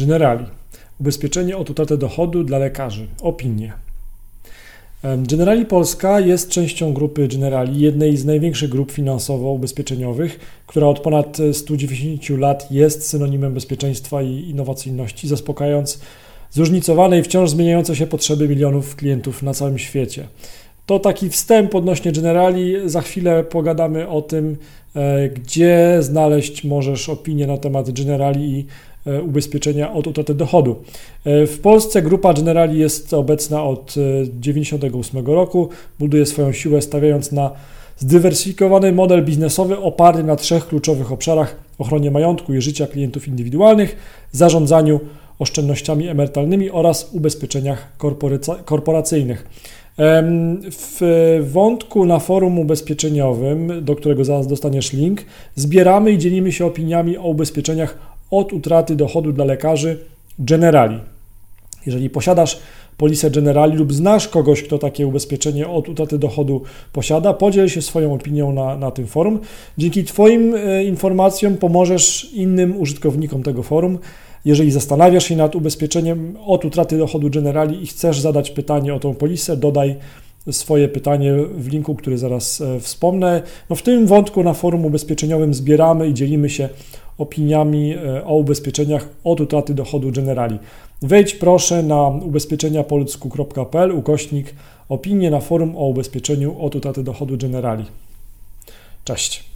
Generali. Ubezpieczenie od utraty dochodu dla lekarzy. Opinie. Generali Polska jest częścią grupy Generali, jednej z największych grup finansowo-ubezpieczeniowych, która od ponad 190 lat jest synonimem bezpieczeństwa i innowacyjności, zaspokajając zróżnicowane i wciąż zmieniające się potrzeby milionów klientów na całym świecie. To taki wstęp odnośnie Generali. Za chwilę pogadamy o tym, e, gdzie znaleźć możesz opinię na temat Generali i e, ubezpieczenia od utraty dochodu. E, w Polsce grupa Generali jest obecna od 1998 roku. Buduje swoją siłę stawiając na zdywersyfikowany model biznesowy oparty na trzech kluczowych obszarach: ochronie majątku i życia klientów indywidualnych, zarządzaniu oszczędnościami emerytalnymi oraz ubezpieczeniach korporacyjnych. W wątku na forum ubezpieczeniowym, do którego zaraz dostaniesz link, zbieramy i dzielimy się opiniami o ubezpieczeniach od utraty dochodu dla lekarzy Generali. Jeżeli posiadasz polisę Generali lub znasz kogoś, kto takie ubezpieczenie od utraty dochodu posiada, podziel się swoją opinią na, na tym forum. Dzięki Twoim e, informacjom pomożesz innym użytkownikom tego forum. Jeżeli zastanawiasz się nad ubezpieczeniem od utraty dochodu Generali i chcesz zadać pytanie o tą polisę, dodaj swoje pytanie w linku, który zaraz e, wspomnę. No w tym wątku na forum ubezpieczeniowym zbieramy i dzielimy się opiniami e, o ubezpieczeniach od utraty dochodu Generali. Wejdź proszę na ubezpieczeniapolsku.pl ukośnik opinie na forum o ubezpieczeniu od utraty dochodu Generali. Cześć.